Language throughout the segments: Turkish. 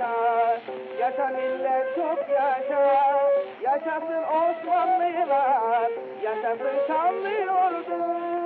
yaşa, yaşa millet çok yaşa, yaşasın Osmanlılar, yaşasın Şanlı ordu.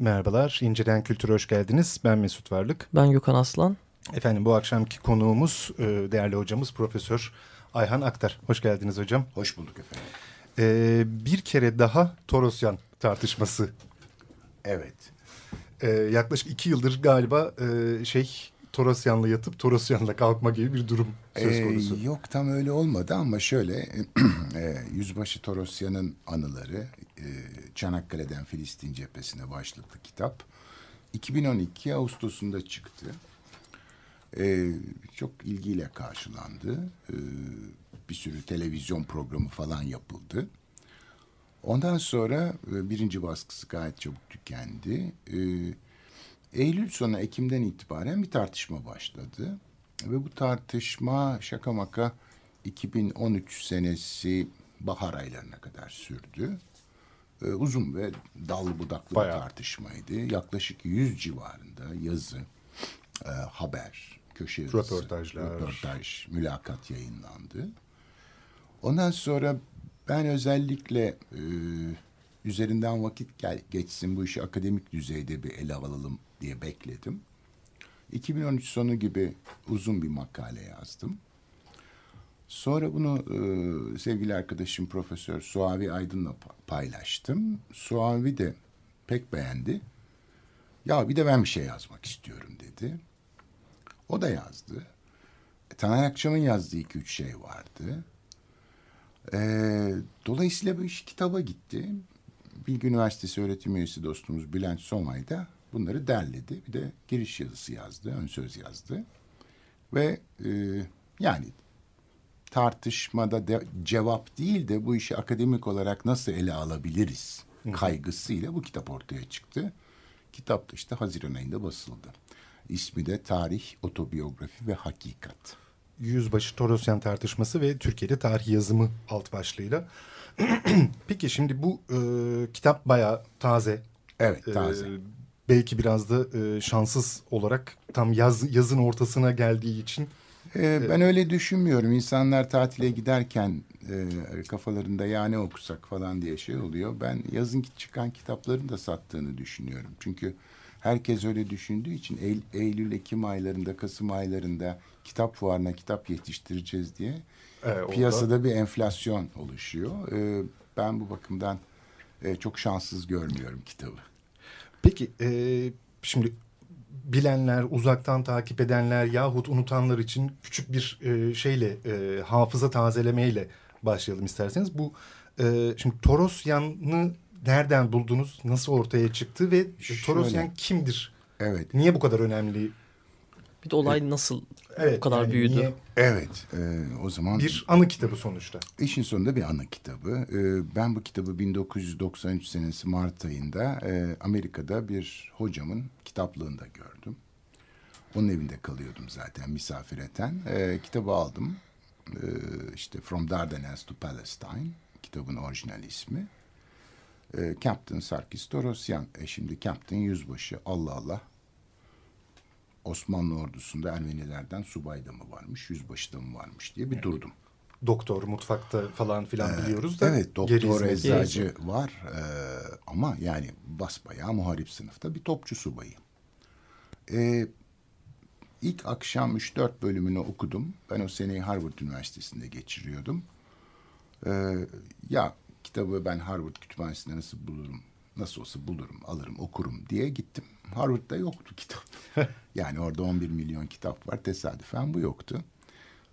Merhabalar, İnceden Kültür'e hoş geldiniz. Ben Mesut Varlık. Ben Gökhan Aslan. Efendim bu akşamki konuğumuz e, değerli hocamız Profesör Ayhan Aktar. Hoş geldiniz hocam. Hoş bulduk efendim. Ee, bir kere daha Torosyan tartışması. Evet. Ee, yaklaşık iki yıldır galiba e, şey Torosyan'la yatıp Torosyan'la kalkma gibi bir durum söz ee, konusu. Ee, yok tam öyle olmadı ama şöyle e, Yüzbaşı Torosyan'ın anıları e, Çanakkale'den Filistin cephesine başlıklı kitap 2012 Ağustos'unda çıktı. E, çok ilgiyle karşılandı. E, bir sürü televizyon programı falan yapıldı. Ondan sonra e, birinci baskısı gayet çabuk tükendi. E, Eylül sonu Ekim'den itibaren bir tartışma başladı. Ve bu tartışma şaka maka 2013 senesi bahar aylarına kadar sürdü. Ee, uzun ve dallı budaklı Bayağı. bir tartışmaydı. Yaklaşık 100 civarında yazı, e, haber, köşe yazısı, röportajlar, röportaj, mülakat yayınlandı. Ondan sonra ben özellikle e, üzerinden vakit gel, geçsin bu işi akademik düzeyde bir ele alalım diye bekledim. 2013 sonu gibi uzun bir makale yazdım. Sonra bunu e, sevgili arkadaşım Profesör Suavi Aydın'la paylaştım. Suavi de pek beğendi. Ya bir de ben bir şey yazmak istiyorum dedi. O da yazdı. E, Taner Akçam'ın yazdığı iki üç şey vardı. E, dolayısıyla bu iş kitaba gitti. Bilgi Üniversitesi öğretim üyesi dostumuz Bülent Somay da bunları derledi. Bir de giriş yazısı yazdı, ön söz yazdı. Ve e, yani tartışmada de, cevap değil de bu işi akademik olarak nasıl ele alabiliriz kaygısıyla bu kitap ortaya çıktı. Kitap da işte Haziran ayında basıldı. İsmi de Tarih, Otobiyografi ve Hakikat. Yüzbaşı Torosyan tartışması ve Türkiye'de tarih yazımı alt başlığıyla. Peki şimdi bu e, kitap bayağı taze. Evet taze. E, belki biraz da e, şanssız olarak tam yaz yazın ortasına geldiği için. E, ben öyle düşünmüyorum. İnsanlar tatile giderken e, kafalarında ya ne okusak falan diye şey oluyor. Ben yazın çıkan kitapların da sattığını düşünüyorum. Çünkü herkes öyle düşündüğü için Eylül, Eylül Ekim aylarında, Kasım aylarında kitap fuarına kitap yetiştireceğiz diye e, piyasada bir enflasyon oluşuyor. E, ben bu bakımdan e, çok şanssız görmüyorum kitabı. Peki e, şimdi bilenler, uzaktan takip edenler yahut unutanlar için küçük bir e, şeyle e, hafıza tazelemeyle başlayalım isterseniz. Bu e, şimdi Torosyan'ı nereden buldunuz? Nasıl ortaya çıktı ve Şöyle, Torosyan kimdir? Evet. Niye bu kadar önemli? Bir de olay nasıl evet, bu kadar yani büyüdü? Niye? Evet. E, o zaman bir anı kitabı sonuçta. İşin sonunda bir anı kitabı. E, ben bu kitabı 1993 senesi Mart ayında e, Amerika'da bir hocamın kitaplığında gördüm. Onun evinde kalıyordum zaten misafireten. E, kitabı aldım. E, işte From Dardanelles to Palestine kitabın orijinal ismi. E, Captain Sarkis Torosyan. E, şimdi Captain Yüzbaşı. Allah Allah. Osmanlı ordusunda Ermenilerden subay da mı varmış, yüzbaşı da mı varmış diye bir evet. durdum. Doktor, mutfakta falan filan ee, biliyoruz da. Evet, doktor, eczacı var. Ee, ama yani basbayağı muharip sınıfta bir topçu subayı. Ee, ilk akşam 3-4 bölümünü okudum. Ben o seneyi Harvard Üniversitesi'nde geçiriyordum. Ee, ya kitabı ben Harvard Kütüphanesi'nde nasıl bulurum, nasıl olsa bulurum, alırım, okurum diye gittim. Harvard'da yoktu kitap. yani orada 11 milyon kitap var. Tesadüfen bu yoktu.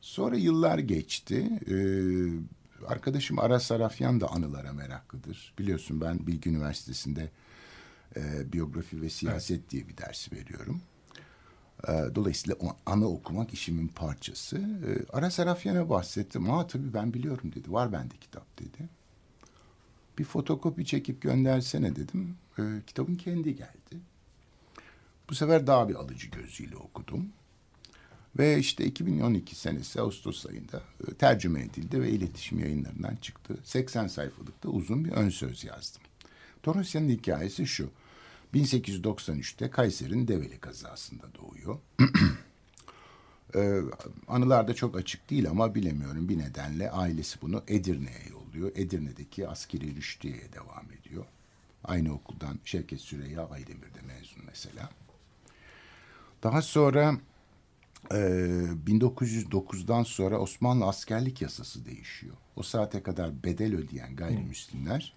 Sonra yıllar geçti. Ee, arkadaşım Aras Arafyan da anılara meraklıdır. Biliyorsun ben Bilgi Üniversitesi'nde e, biyografi ve siyaset evet. diye bir ders veriyorum. E, dolayısıyla o anı okumak işimin parçası. E, Aras Arafyan'a bahsettim. Ha tabii ben biliyorum dedi. Var bende kitap dedi. Bir fotokopi çekip göndersene dedim. E, kitabın kendi geldi. Bu sefer daha bir alıcı gözüyle okudum. Ve işte 2012 senesi Ağustos ayında e, tercüme edildi ve iletişim yayınlarından çıktı. 80 sayfalıkta uzun bir ön söz yazdım. Torosya'nın hikayesi şu. 1893'te Kayseri'nin Develi kazasında doğuyor. ee, anılarda çok açık değil ama bilemiyorum bir nedenle ailesi bunu Edirne'ye yolluyor. Edirne'deki askeri rüştiyeye devam ediyor. Aynı okuldan Şevket Süreyya Aydemir'de mezun mesela. Daha sonra e, 1909'dan sonra Osmanlı askerlik yasası değişiyor. O saate kadar bedel ödeyen gayrimüslimler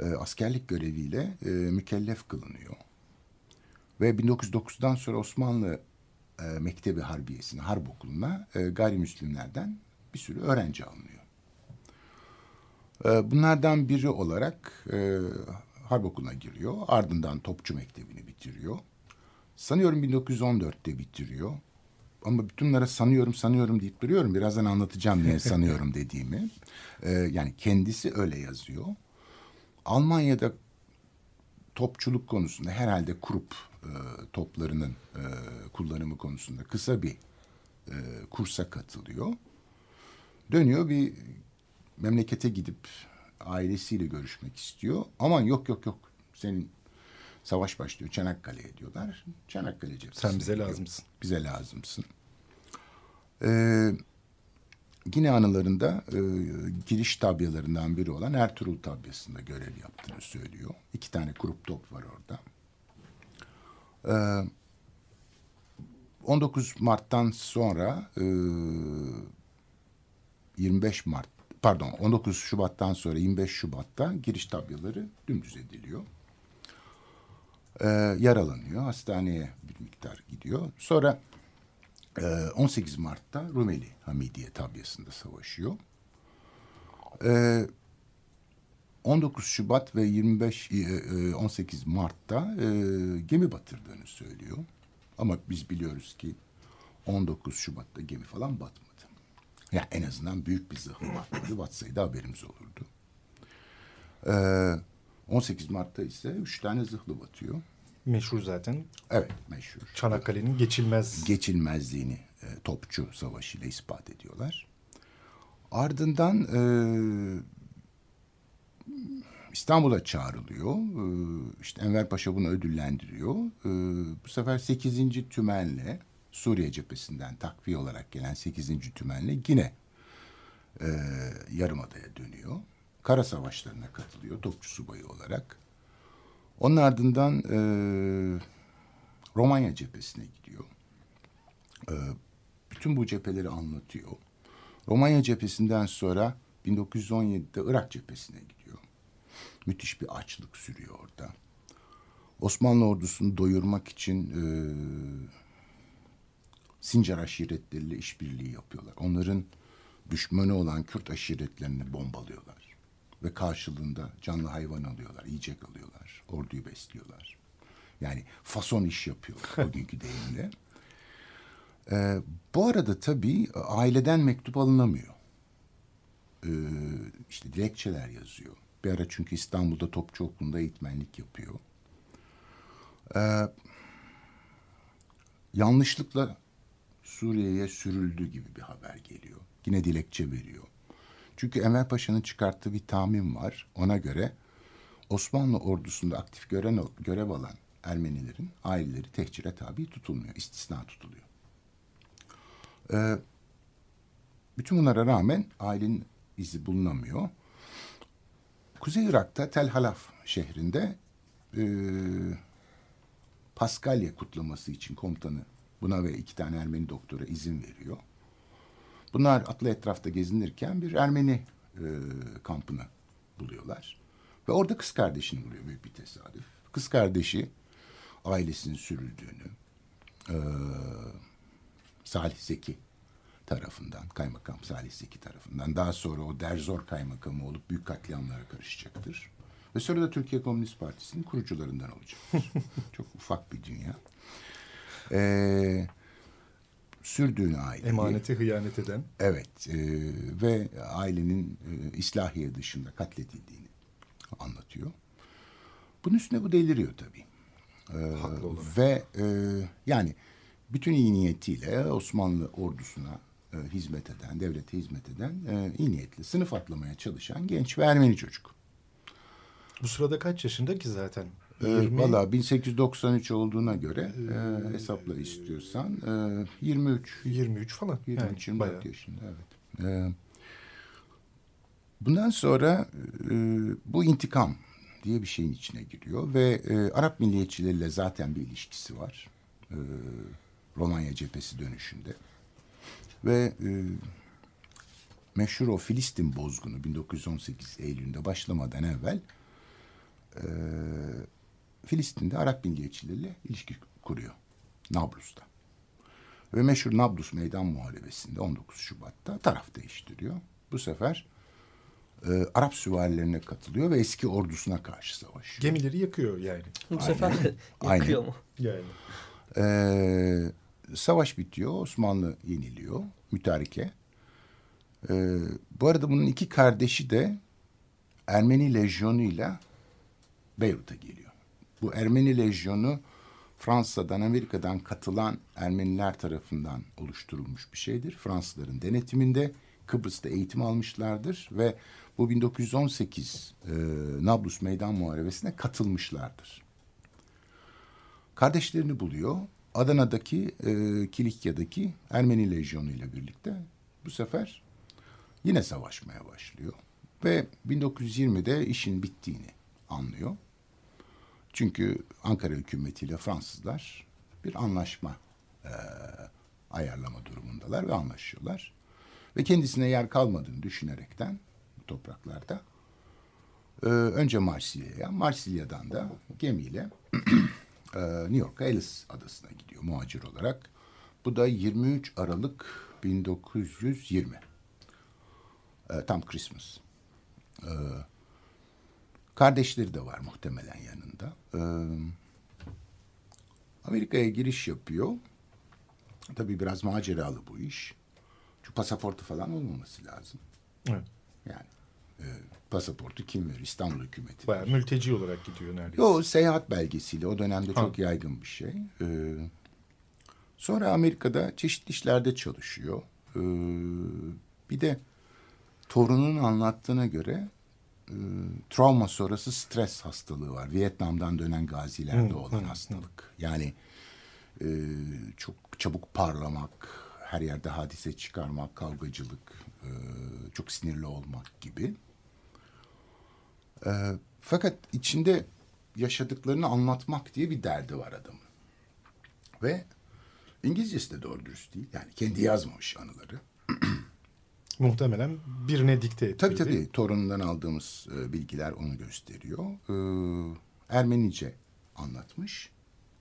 e, askerlik göreviyle e, mükellef kılınıyor. Ve 1909'dan sonra Osmanlı e, Mektebi Harbiyesi'ne, Harp Okulu'na e, gayrimüslimlerden bir sürü öğrenci alınıyor. E, bunlardan biri olarak e, Harp Okulu'na giriyor. Ardından Topçu Mektebi'ni bitiriyor. Sanıyorum 1914'te bitiriyor. Ama bütünlere sanıyorum sanıyorum deyip duruyorum. Birazdan anlatacağım niye sanıyorum dediğimi. Ee, yani kendisi öyle yazıyor. Almanya'da topçuluk konusunda herhalde kurup e, toplarının e, kullanımı konusunda kısa bir e, kursa katılıyor. Dönüyor bir memlekete gidip ailesiyle görüşmek istiyor. Aman yok yok yok senin Savaş başlıyor. Çanakkale'ye diyorlar. Çanakkale cephesine. Sen bize lazımsın. Bize lazımsın. Ee, yine anılarında e, giriş tabyalarından biri olan Ertuğrul tabyasında görev yaptığını söylüyor. İki tane kurup top var orada. Ee, 19 Mart'tan sonra e, 25 Mart pardon 19 Şubat'tan sonra 25 Şubat'ta giriş tabyaları dümdüz ediliyor e, yaralanıyor. Hastaneye bir miktar gidiyor. Sonra e, 18 Mart'ta Rumeli Hamidiye tabyasında savaşıyor. E, 19 Şubat ve 25 18 Mart'ta e, gemi batırdığını söylüyor. Ama biz biliyoruz ki 19 Şubat'ta gemi falan batmadı. Ya yani en azından büyük bir zırhlı batmadı. Batsaydı haberimiz olurdu. Ee, 18 Mart'ta ise üç tane zırhlı batıyor. Meşhur zaten. Evet meşhur. Çanakkale'nin geçilmez... Geçilmezliğini e, topçu savaşıyla ispat ediyorlar. Ardından e, İstanbul'a çağrılıyor. E, işte Enver Paşa bunu ödüllendiriyor. E, bu sefer 8. Tümen'le Suriye cephesinden takviye olarak gelen 8. Tümen'le yine e, Yarımada'ya dönüyor. Kara savaşlarına katılıyor topçu subayı olarak. Onun ardından e, Romanya cephesine gidiyor. E, bütün bu cepheleri anlatıyor. Romanya cephesinden sonra 1917'de Irak cephesine gidiyor. Müthiş bir açlık sürüyor orada. Osmanlı ordusunu doyurmak için e, Sincar aşiretleriyle işbirliği yapıyorlar. Onların düşmanı olan Kürt aşiretlerini bombalıyorlar. Ve karşılığında canlı hayvan alıyorlar, yiyecek alıyorlar, orduyu besliyorlar. Yani fason iş yapıyorlar bugünkü deyimle. Ee, bu arada tabii aileden mektup alınamıyor. Ee, işte dilekçeler yazıyor. Bir ara çünkü İstanbul'da Topçu Okulu'nda eğitmenlik yapıyor. Ee, yanlışlıkla Suriye'ye sürüldü gibi bir haber geliyor. Yine dilekçe veriyor. Çünkü Enver Paşa'nın çıkarttığı bir tahmin var. Ona göre Osmanlı ordusunda aktif gören, görev alan Ermenilerin aileleri tehcire tabi tutulmuyor. istisna tutuluyor. Ee, bütün bunlara rağmen ailenin izi bulunamıyor. Kuzey Irak'ta Tel Halaf şehrinde e, Paskalya kutlaması için komutanı buna ve iki tane Ermeni doktora izin veriyor. Bunlar atlı etrafta gezinirken bir Ermeni e, kampını buluyorlar. Ve orada kız kardeşini buluyor büyük bir tesadüf. Kız kardeşi ailesinin sürüldüğünü e, Salih Zeki tarafından, kaymakam Salih Zeki tarafından daha sonra o Derzor kaymakamı olup büyük katliamlara karışacaktır. Ve sonra da Türkiye Komünist Partisi'nin kurucularından olacaktır. Çok ufak bir dünya. Ee, sürdüğünü aile. Emanete hıyanet eden. Evet e, ve ailenin e, İslahiye dışında katledildiğini anlatıyor. Bunun üstüne bu deliriyor tabii. Ee, Haklı olarak. Ve e, yani bütün iyi niyetiyle Osmanlı ordusuna e, hizmet eden, devlete hizmet eden e, iyi niyetli, sınıf atlamaya çalışan genç ve Ermeni çocuk. Bu sırada kaç yaşında ki zaten? E, Valla 1893 olduğuna göre e, hesapla istiyorsan e, 23. 23 falan. 23 yani 24 yaşında evet. E, bundan sonra e, bu intikam diye bir şeyin içine giriyor ve e, Arap milliyetçileriyle zaten bir ilişkisi var. E, Romanya cephesi dönüşünde. Ve e, meşhur o Filistin bozgunu 1918 Eylül'ünde başlamadan evvel e, Filistin'de Arap milliyetçileriyle ilişki kuruyor. Nablus'ta. Ve meşhur Nablus Meydan Muharebesi'nde 19 Şubat'ta taraf değiştiriyor. Bu sefer e, Arap süvarilerine katılıyor ve eski ordusuna karşı savaşıyor. Gemileri yakıyor yani. Bu Aynen. sefer yakıyor mu? Yani. Ee, savaş bitiyor. Osmanlı yeniliyor. Mütareke. Ee, bu arada bunun iki kardeşi de Ermeni lejyonuyla Beyrut'a geliyor. Bu Ermeni lejyonu Fransa'dan, Amerika'dan katılan Ermeniler tarafından oluşturulmuş bir şeydir. Fransızların denetiminde Kıbrıs'ta eğitim almışlardır ve bu 1918 e, Nablus Meydan Muharebesi'ne katılmışlardır. Kardeşlerini buluyor. Adana'daki, e, Kilikya'daki Ermeni lejyonu ile birlikte bu sefer yine savaşmaya başlıyor. Ve 1920'de işin bittiğini anlıyor. Çünkü Ankara hükümetiyle Fransızlar bir anlaşma e, ayarlama durumundalar ve anlaşıyorlar. Ve kendisine yer kalmadığını düşünerekten bu topraklarda e, önce Marsilya'ya, Marsilya'dan da gemiyle e, New York'a Ellis adasına gidiyor muhacir olarak. Bu da 23 Aralık 1920. E, tam Christmas. E, Kardeşleri de var muhtemelen yanında. Ee, Amerika'ya giriş yapıyor. Tabii biraz maceralı bu iş. Şu pasaportu falan olmaması lazım. Evet. Yani e, pasaportu kim verir? İstanbul hükümeti. Bayağı mülteci olarak gidiyor neredeyse. Yo seyahat belgesiyle o dönemde çok yaygın bir şey. Ee, sonra Amerika'da çeşitli işlerde çalışıyor. Ee, bir de torunun anlattığına göre e, travma sonrası stres hastalığı var. Vietnam'dan dönen gazilerde olan hastalık. Yani e, çok çabuk parlamak, her yerde hadise çıkarmak, kavgacılık, e, çok sinirli olmak gibi. E, fakat içinde yaşadıklarını anlatmak diye bir derdi var adamın. Ve İngilizcesi de doğru dürüst değil. Yani kendi yazmamış anıları. Muhtemelen birine dikte etti. Tabii tabii. Torunundan aldığımız e, bilgiler onu gösteriyor. Ermenice anlatmış.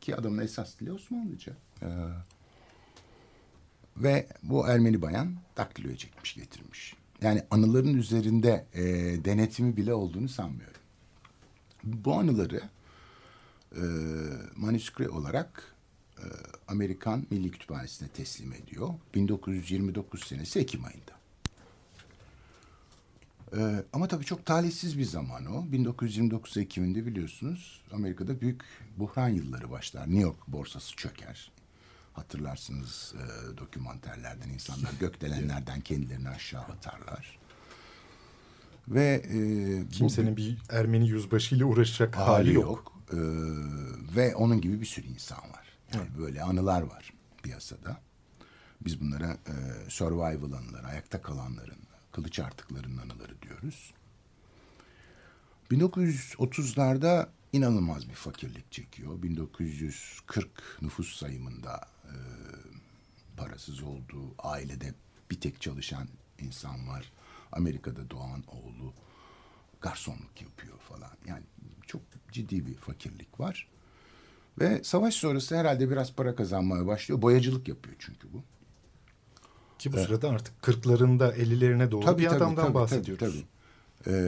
Ki adamın esas dili Osmanlıca. E, ve bu Ermeni bayan daktiloya çekmiş getirmiş. Yani anıların üzerinde e, denetimi bile olduğunu sanmıyorum. Bu anıları e, manüskri olarak e, Amerikan Milli Kütüphanesi'ne teslim ediyor. 1929 senesi Ekim ayında. Ee, ama tabii çok talihsiz bir zaman o. 1929 Ekim'inde biliyorsunuz Amerika'da büyük buhran yılları başlar. New York borsası çöker. Hatırlarsınız e, dokümanterlerden insanlar gökdelenlerden kendilerini aşağı atarlar. Ve e, kimsenin bu, bir Ermeni yüzbaşıyla uğraşacak hali, hali yok. yok. Ee, ve onun gibi bir sürü insan var. Yani Hı. böyle anılar var piyasada. Biz bunlara e, survival anıları, ayakta kalanların, kılıç artıklarının anıları diyoruz. 1930'larda inanılmaz bir fakirlik çekiyor. 1940 nüfus sayımında e, parasız olduğu ailede bir tek çalışan insan var. Amerika'da doğan oğlu garsonluk yapıyor falan. Yani çok ciddi bir fakirlik var. Ve savaş sonrası herhalde biraz para kazanmaya başlıyor. Boyacılık yapıyor çünkü bu. Ki bu evet. sırada artık kırklarında, ellilerine doğru tabii, bir tabii, adamdan tabii, bahsediyoruz. Tabii, tabii. Ee,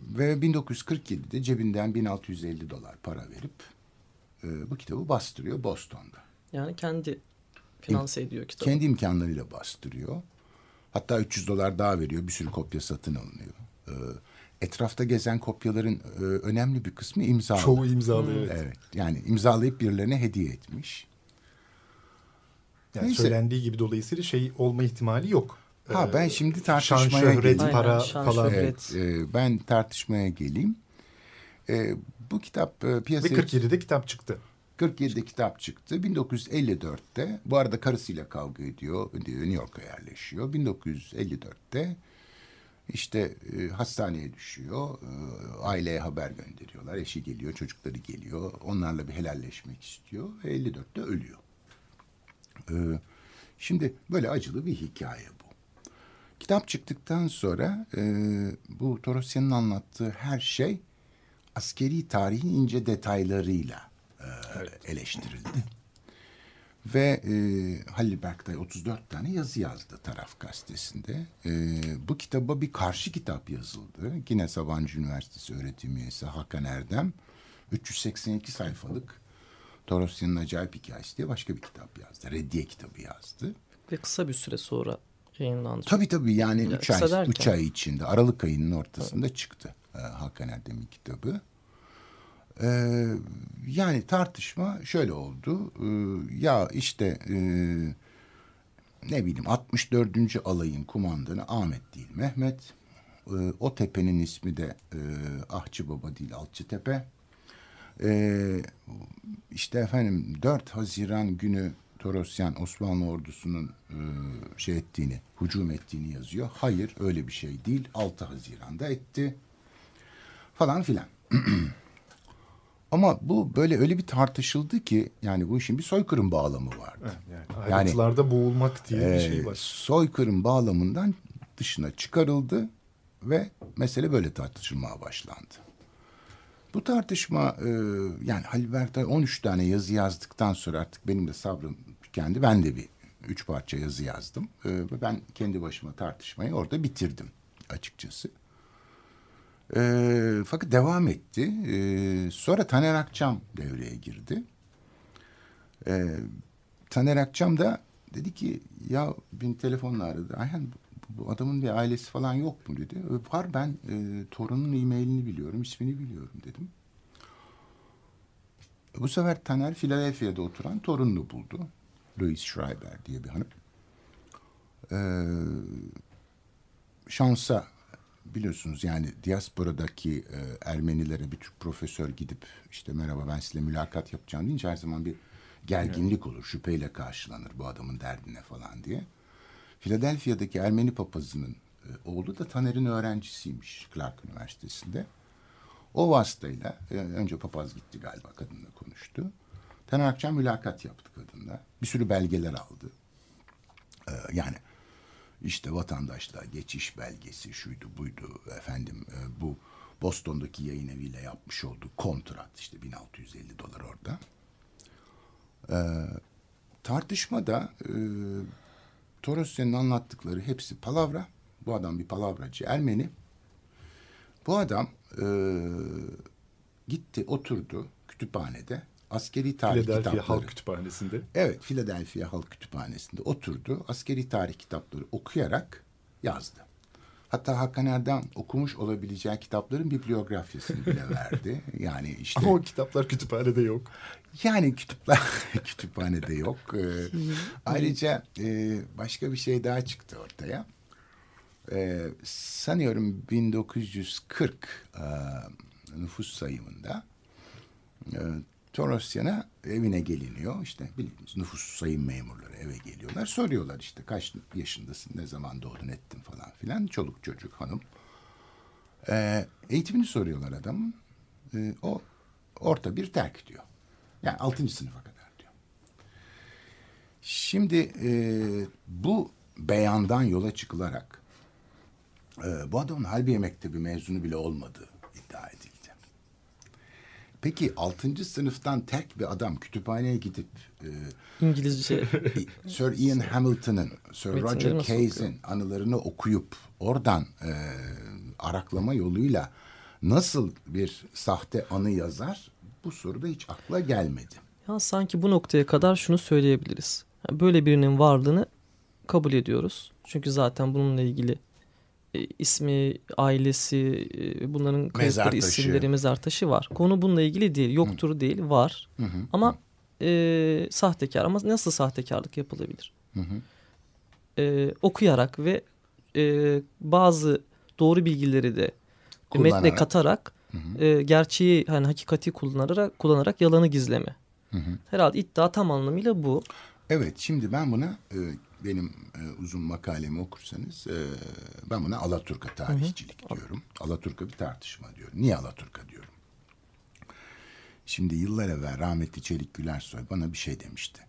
ve 1947'de cebinden 1650 dolar para verip e, bu kitabı bastırıyor Boston'da. Yani kendi finanse ediyor kitabı. Kendi imkanlarıyla bastırıyor. Hatta 300 dolar daha veriyor. Bir sürü kopya satın alınıyor. Ee, etrafta gezen kopyaların e, önemli bir kısmı imzalı. Çoğu imzalı evet. evet. Yani imzalayıp birilerine hediye etmiş. Yani Neyse. söylendiği gibi dolayısıyla şey olma ihtimali yok. Ha ben şimdi tartışmaya şan, şöhret, geleyim. para şan, falan. Evet, e, ben tartışmaya geleyim. E, bu kitap e, piyasaya... Ve 47'de kitap çıktı. 47'de kitap çıktı. 1954'te bu arada karısıyla kavga ediyor. New York'a yerleşiyor. 1954'te işte e, hastaneye düşüyor. E, aileye haber gönderiyorlar. Eşi geliyor, çocukları geliyor. Onlarla bir helalleşmek istiyor. Ve 54'te ölüyor. E, şimdi böyle acılı bir hikaye bu. Kitap çıktıktan sonra e, bu Torosya'nın anlattığı her şey askeri tarihin ince detaylarıyla evet. eleştirildi. Ve e, Halil Berktay 34 tane yazı yazdı Taraf Gazetesi'nde. E, bu kitaba bir karşı kitap yazıldı. Yine Sabancı Üniversitesi öğretim üyesi Hakan Erdem 382 sayfalık Torosya'nın Acayip Hikayesi diye başka bir kitap yazdı. Reddiye kitabı yazdı. Ve kısa bir süre sonra yayınlandı. Tabii tabii yani ya, üç ay, derken... üç ay içinde Aralık ayının ortasında evet. çıktı e, Hakan Erdem'in kitabı. Ee, yani tartışma şöyle oldu. Ee, ya işte e, ne bileyim 64. alayın kumandanı Ahmet değil Mehmet. Ee, o tepenin ismi de e, Ahçı Baba değil Alçıtepe. Ee, işte efendim 4 Haziran günü Torosyan Osmanlı ordusunun e, şey ettiğini, hücum ettiğini yazıyor. Hayır öyle bir şey değil. 6 Haziran'da etti. Falan filan. Ama bu böyle öyle bir tartışıldı ki yani bu işin bir soykırım bağlamı vardı. yani ayrıntılarda yani, boğulmak diye e, bir şey var. Soykırım bağlamından dışına çıkarıldı ve mesele böyle tartışılmaya başlandı. Bu tartışma e, yani Halil Berktay 13 tane yazı yazdıktan sonra artık benim de sabrım tükendi. Ben de bir üç parça yazı yazdım. E, ve ben kendi başıma tartışmayı orada bitirdim açıkçası. E, fakat devam etti. E, sonra Taner Akçam devreye girdi. E, Taner Akçam da dedi ki ya beni telefonla aradı. Ayhan bu adamın bir ailesi falan yok mu dedi. Var ben e, torunun e-mailini biliyorum, ismini biliyorum dedim. Bu sefer Taner Philadelphia'da oturan torununu buldu. Louis Schreiber diye bir hanım. Ee, şansa biliyorsunuz yani diasporadaki e, Ermenilere bir Türk profesör gidip işte merhaba ben sizinle mülakat yapacağım deyince her zaman bir gerginlik olur. Şüpheyle karşılanır bu adamın derdine falan diye. Philadelphia'daki Ermeni papazının e, oğlu da Taner'in öğrencisiymiş Clark Üniversitesi'nde. O vasıtayla e, önce papaz gitti galiba kadınla konuştu. Taner Akçam mülakat yaptı kadınla. Bir sürü belgeler aldı. Ee, yani işte vatandaşlığa geçiş belgesi şuydu buydu efendim e, bu Boston'daki yayın eviyle yapmış olduğu kontrat işte 1650 dolar orada. Ee, tartışmada e, Torosya'nın anlattıkları hepsi palavra. Bu adam bir palavracı Ermeni. Bu adam e, gitti oturdu kütüphanede askeri tarih Philadelphia kitapları. Halk Kütüphanesi'nde. Evet Philadelphia Halk Kütüphanesi'nde oturdu. Askeri tarih kitapları okuyarak yazdı. Hatta Hakan Erdem okumuş olabileceği kitapların bibliografyasını bile verdi. Yani işte. Ama o kitaplar kütüphanede yok. Yani kütüpler kütüphanede yok. Ee, ayrıca e, başka bir şey daha çıktı ortaya. Ee, sanıyorum 1940 e, nüfus sayımında e, Torosyan'a evine geliniyor. İşte bildiğiniz nüfus sayım memurları eve geliyorlar. Soruyorlar işte kaç yaşındasın, ne zaman doğdun ettin falan filan. Çoluk çocuk hanım. Ee, eğitimini soruyorlar adamın. Ee, o orta bir terk diyor. Yani altıncı sınıfa kadar diyor. Şimdi e, bu beyandan yola çıkılarak e, bu adamın Halbiye Mektebi mezunu bile olmadığı. Peki altıncı sınıftan tek bir adam kütüphaneye gidip e, İngilizce Sir Ian Hamilton'ın, Sir Roger Case'in anılarını okuyup oradan e, araklama yoluyla nasıl bir sahte anı yazar? Bu soruda hiç akla gelmedi. Ya sanki bu noktaya kadar şunu söyleyebiliriz. Böyle birinin varlığını kabul ediyoruz. Çünkü zaten bununla ilgili ismi, ailesi, e, bunların kayıtları, isimleri, mezar taşı var. Konu bununla ilgili değil. Yoktur hı. değil, var. Hı hı. Ama e, sahtekar. Ama nasıl sahtekarlık yapılabilir? Hı hı. E, okuyarak ve e, bazı doğru bilgileri de kullanarak. metne katarak hı hı. E, gerçeği hani hakikati kullanarak kullanarak yalanı gizleme. Hı hı. Herhalde iddia tam anlamıyla bu. Evet şimdi ben buna e, benim e, uzun makalemi okursanız e, ben buna Alaturka tarihçilik hı hı. diyorum. Alaturka bir tartışma diyorum. Niye Alaturka diyorum? Şimdi yıllar evvel rahmetli Çelik Gülersoy bana bir şey demişti.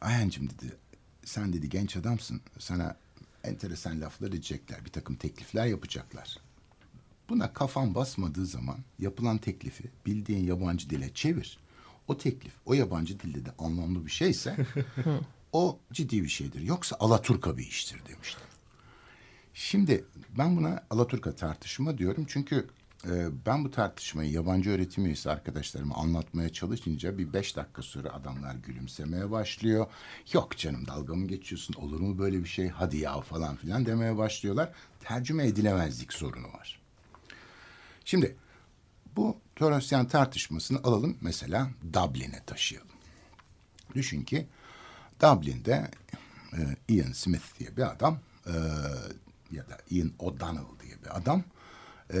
Ayhancığım dedi sen dedi genç adamsın sana enteresan laflar edecekler bir takım teklifler yapacaklar. Buna kafan basmadığı zaman yapılan teklifi bildiğin yabancı dile çevir. O teklif o yabancı dilde de anlamlı bir şeyse O ciddi bir şeydir. Yoksa Alaturka bir iştir demiştim. Şimdi ben buna Alaturka tartışma diyorum. Çünkü e, ben bu tartışmayı yabancı öğretim üyesi arkadaşlarıma anlatmaya çalışınca bir beş dakika sonra adamlar gülümsemeye başlıyor. Yok canım dalga mı geçiyorsun olur mu böyle bir şey hadi ya falan filan demeye başlıyorlar. Tercüme edilemezlik sorunu var. Şimdi bu Torosyan tartışmasını alalım mesela Dublin'e taşıyalım. Düşün ki Dublin'de e, Ian Smith diye bir adam e, ya da Ian O'Donnell diye bir adam e,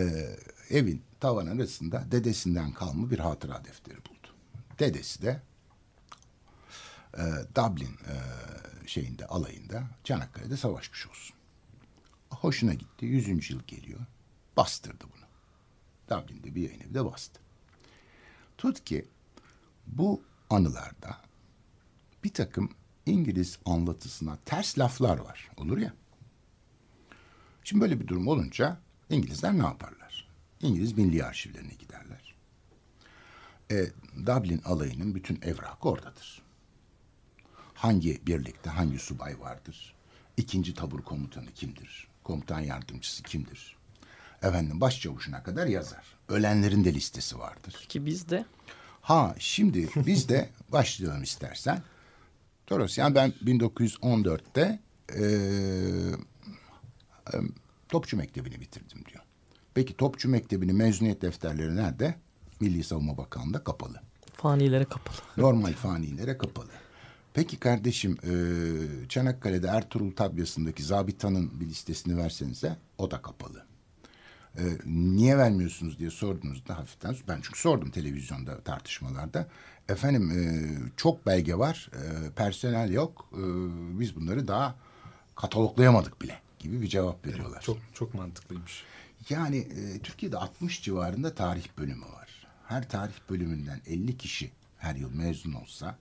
evin tavan arasında dedesinden kalma bir hatıra defteri buldu. Dedesi de e, Dublin e, şeyinde alayında Çanakkale'de savaşmış olsun. Hoşuna gitti. Yüzüncü yıl geliyor. Bastırdı bunu. Dublin'de bir yayın evi de bastı. Tut ki bu anılarda bir takım İngiliz anlatısına ters laflar var. Olur ya. Şimdi böyle bir durum olunca İngilizler ne yaparlar? İngiliz milli arşivlerine giderler. E, Dublin alayının bütün evrakı oradadır. Hangi birlikte hangi subay vardır? İkinci tabur komutanı kimdir? Komutan yardımcısı kimdir? Efendim başçavuşuna kadar yazar. Ölenlerin de listesi vardır. Ki bizde Ha şimdi biz de başlayalım istersen. Torosyan ben 1914'te e, e, Topçu Mektebi'ni bitirdim diyor. Peki Topçu Mektebi'nin mezuniyet defterleri nerede? Milli Savunma Bakanlığı'nda kapalı. fanilere kapalı. Normal fanilere kapalı. Peki kardeşim e, Çanakkale'de Ertuğrul Tabyası'ndaki zabitanın bir listesini versenize o da kapalı. E, niye vermiyorsunuz diye sordunuzda hafiften ben çünkü sordum televizyonda tartışmalarda. Efendim e, çok belge var e, personel yok e, biz bunları daha kataloglayamadık bile gibi bir cevap veriyorlar. Çok çok mantıklıymış. Yani e, Türkiye'de 60 civarında tarih bölümü var. Her tarih bölümünden 50 kişi her yıl mezun olsa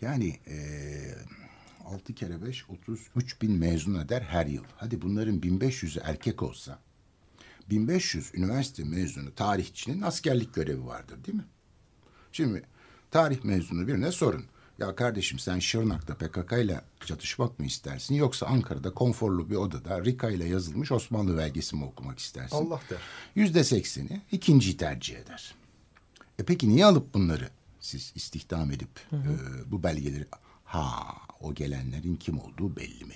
yani e, 6 kere 5 33 bin mezun eder her yıl. Hadi bunların 1500'ü erkek olsa 1500 üniversite mezunu tarihçinin askerlik görevi vardır değil mi? Şimdi tarih mezunu birine sorun. Ya kardeşim sen Şırnak'ta PKK ile çatışmak mı istersin yoksa Ankara'da konforlu bir odada Rika ile yazılmış Osmanlı belgesi mi okumak istersin? Allah der. Yüzde sekseni ikinciyi tercih eder. E peki niye alıp bunları siz istihdam edip e, bu belgeleri... Ha o gelenlerin kim olduğu belli mi?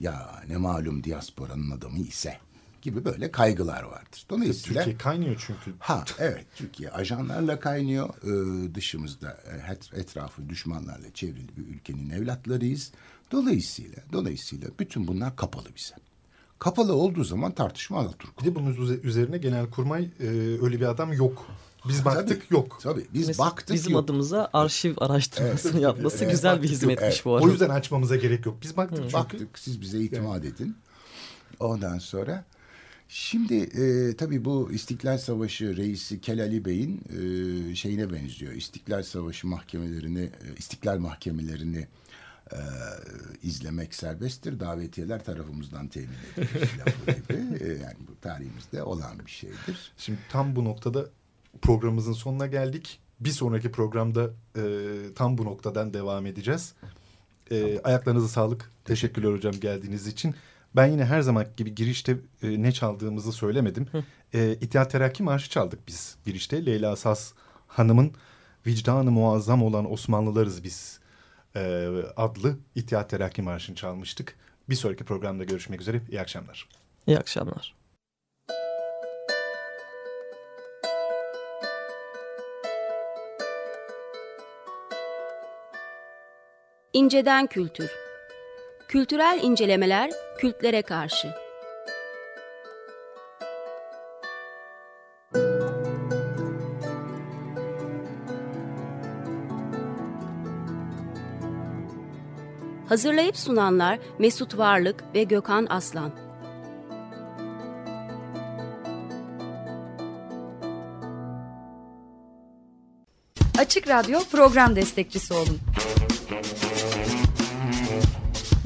Ya ne malum diasporanın adamı ise gibi böyle kaygılar vardır. Dolayısıyla... Türkiye kaynıyor çünkü. Ha evet Türkiye ajanlarla kaynıyor. Ee, dışımızda e, et- etrafı düşmanlarla çevrili bir ülkenin evlatlarıyız. Dolayısıyla dolayısıyla bütün bunlar kapalı bize. Kapalı olduğu zaman tartışma Alaturk. Bir de bunun üze- üzerine genelkurmay e, öyle bir adam yok. Biz baktık Tabii, yok. Tabii biz Mesela baktık bizim yok. adımıza arşiv araştırmasını yapması Evet, güzel bir hizmetmiş evet. bu arada. O yüzden açmamıza gerek yok. Biz baktık çünkü. Baktık siz bize itimat edin. Ondan sonra şimdi e, tabii bu İstiklal Savaşı reisi Kelali Bey'in e, şeyine benziyor. İstiklal Savaşı mahkemelerini, e, İstiklal mahkemelerini e, izlemek serbesttir. Davetiyeler tarafımızdan temin edilir lafı gibi. E, yani bu tarihimizde olan bir şeydir. Şimdi tam bu noktada programımızın sonuna geldik. Bir sonraki programda e, tam bu noktadan devam edeceğiz. E, ayaklarınıza sağlık. Teşekkürler hocam geldiğiniz için. Ben yine her zaman gibi girişte e, ne çaldığımızı söylemedim. E, İttihat Terakki Marşı çaldık biz girişte. Leyla Saz Hanım'ın Vicdanı Muazzam olan Osmanlılarız biz e, adlı İttihat Terakki Marşı'nı çalmıştık. Bir sonraki programda görüşmek üzere. İyi akşamlar. İyi akşamlar. İnceden Kültür Kültürel incelemeler kültlere karşı. Hazırlayıp sunanlar Mesut Varlık ve Gökhan Aslan. Açık Radyo program destekçisi olun.